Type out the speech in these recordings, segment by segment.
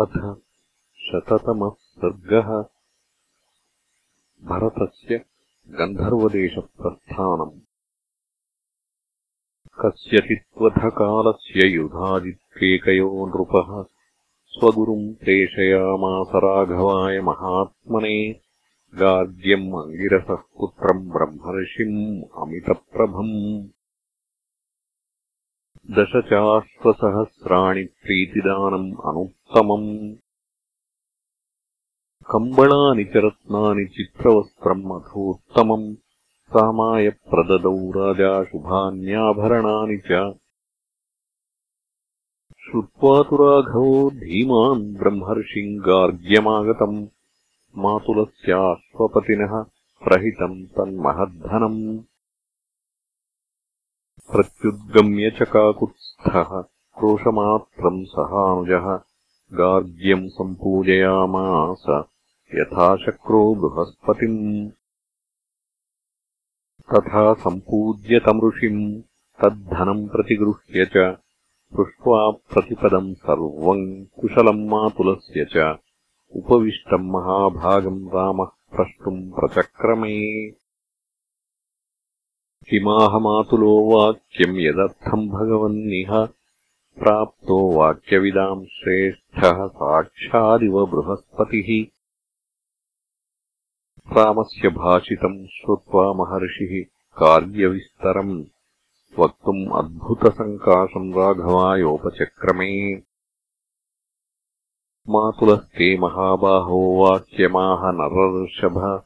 अथ शततमः सर्गः भरतस्य गन्धर्वदेशप्रस्थानम्। कस्यचित्वथकालस्य युधादित्येकयो नृपः स्वगुरुम् प्रेषयामास राघवाय महात्मने गार्ग्यम् अङ्गिरसः पुत्रम् ब्रह्मर्षिम् अमितप्रभम् दशचाश्वसहस्राणि प्रीतिदानम् अनुत्तमम्। कम्बणानि च रत्नानि चित्रवस्त्रम् अथोत्तमम् सामाय प्रददौ राजा शुभान्याभरणानि च। श्रुत्वा तु राघवो धीमान् ब्रह्मर्षिम् गार्ग्यमागतम्। मातुलस्याश्वपतिनः प्रहितम् तन्महद्धनम् प्रत्युद्गम्य च काकुत्स्थः क्रोशमात्रम् सहानुजः गार्ग्यम् सम्पूजयामास यथाशक्रो बृहस्पतिम्। तथा सम्पूज्य तमृषिम् तद्धनम् प्रतिगृह्य च पृष्ट्वा प्रतिपदम् सर्वम् कुशलम् मातुलस्य च। उपविष्टम् महाभागम् रामः प्रष्टुम् प्रचक्रमे किमाहमातुलो वाक्यम् यदर्थम् भगवन्निह प्राप्तो वाक्यविदाम् श्रेष्ठः साक्षादिव बृहस्पतिः। रामस्य भाषितम् श्रुत्वा महर्षिः कार्यविस्तरम् वक्तुम् अद्भुतसङ्काशम् राघवायोपचक्रमे। मातुलस्ते महाबाहो वाक्यमाह नरर्षभ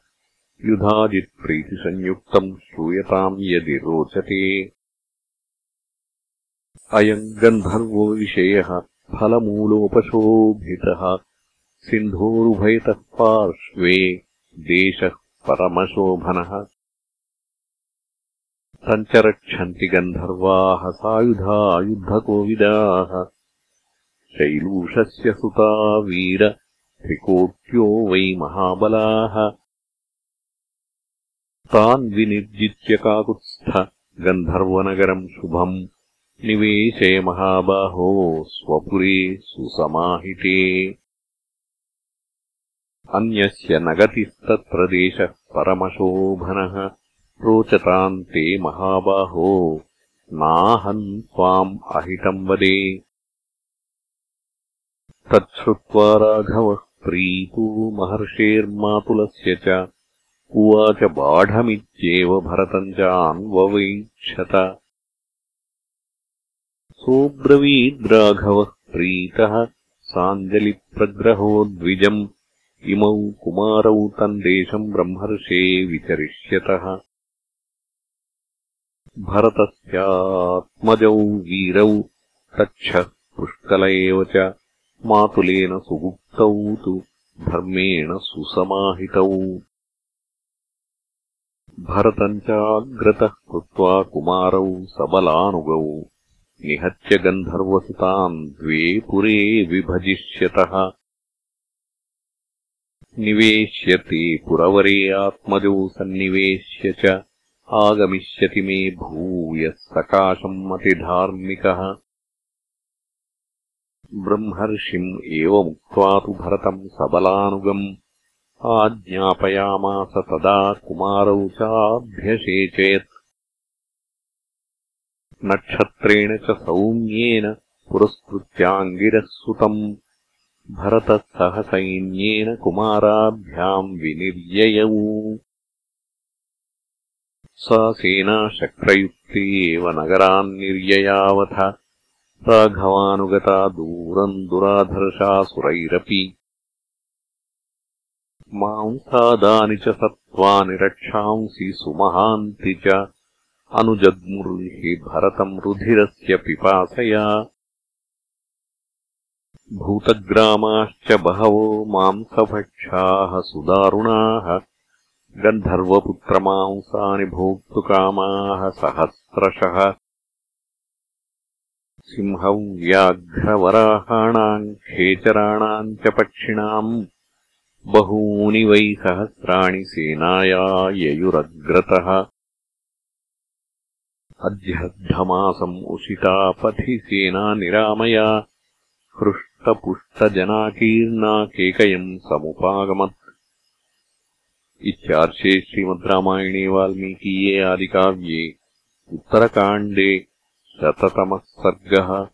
युधादित्प्रीतिसंयुक्तम् श्रूयताम् यदि रोचते। अयम् गन्धर्वो विषयः फलमूलोपशोभितः। सिन्धोरुभयतः पार्श्वे देशः परमशोभनः। तम् च रक्षन्ति गन्धर्वाः सायुधा युद्धकोविदाः। शैलूषस्य सुता वीर त्रिकोट्यो वै महाबलाः तान् विनिर्जित्य काकुत्स्थ गन्धर्वनगरम् शुभम्। निवेशय महाबाहो स्वपुरे सुसमाहिते। अन्यस्य नगतिस्तत्र देशः परमशोभनः। रोचताम् ते महाबाहो नाहम् त्वाम् अहितम् वदे। तच्छ्रुत्वा राघवः प्रीतो महर्षेर्मातुलस्य च उवाच बाढमित्येव भरतम् च अन्ववैक्षत सोऽब्रवीद्राघवः प्रीतः साञ्जलिप्रग्रहो द्विजम् इमौ कुमारौ तम् देशम् ब्रह्मर्षे विचरिष्यतः। भरतस्यात्मजौ वीरौ तच्छ पुष्कल एव च मातुलेन सुगुप्तौ तु धर्मेण सुसमाहितौ भरतम् चाग्रतः कृत्वा कुमारौ सबलानुगौ। निहत्य गन्धर्वसुतान् द्वे पुरे विभजिष्यतः। निवेश्यते पुरवरे आत्मजौ सन्निवेश्य च। आगमिष्यति मे भूयः सकाशम् अतिधार्मिकः। ब्रह्मर्षिम् एवमुक्त्वा तु भरतम् सबलानुगम् आज्ञापयामास तदा कुमारौ चाभ्यषेचयत् नक्षत्रेण च सौम्येन पुरस्कृत्याङ्गिरः सुतम्। भरतः सह सैन्येन कुमाराभ्याम् विनिर्ययौ सा सेना शक्रयुक्ते एव नगरान्निर्ययावथ राघवानुगता दूरम् दुराधर्षासुरैरपि मांसादानि च सत्त्वानि रक्षांसि सुमहान्ति च। अनुजग्मुर्हि भरतम् रुधिरस्य पिपासया। भूतग्रामाश्च बहवो मांसभक्षाः सुदारुणाः। गन्धर्वपुत्रमांसानि भोक्तुकामाः सहस्रशः। सिंहव्याघ्रवराहाणाम् खेचराणाम् च पक्षिणाम् बहूनि वै सहस्राणि सेनाया ययुरग्रतः अध्यद्धमासम् उषिता पथि सेना निरामया। हृष्टपुष्टजनाकीर्णा केकयम् समुपागमत्। इत्यार्षे श्रीमद् रामायणे वाल्मीकीये आदिकाव्ये उत्तरकाण्डे शततमः सर्गः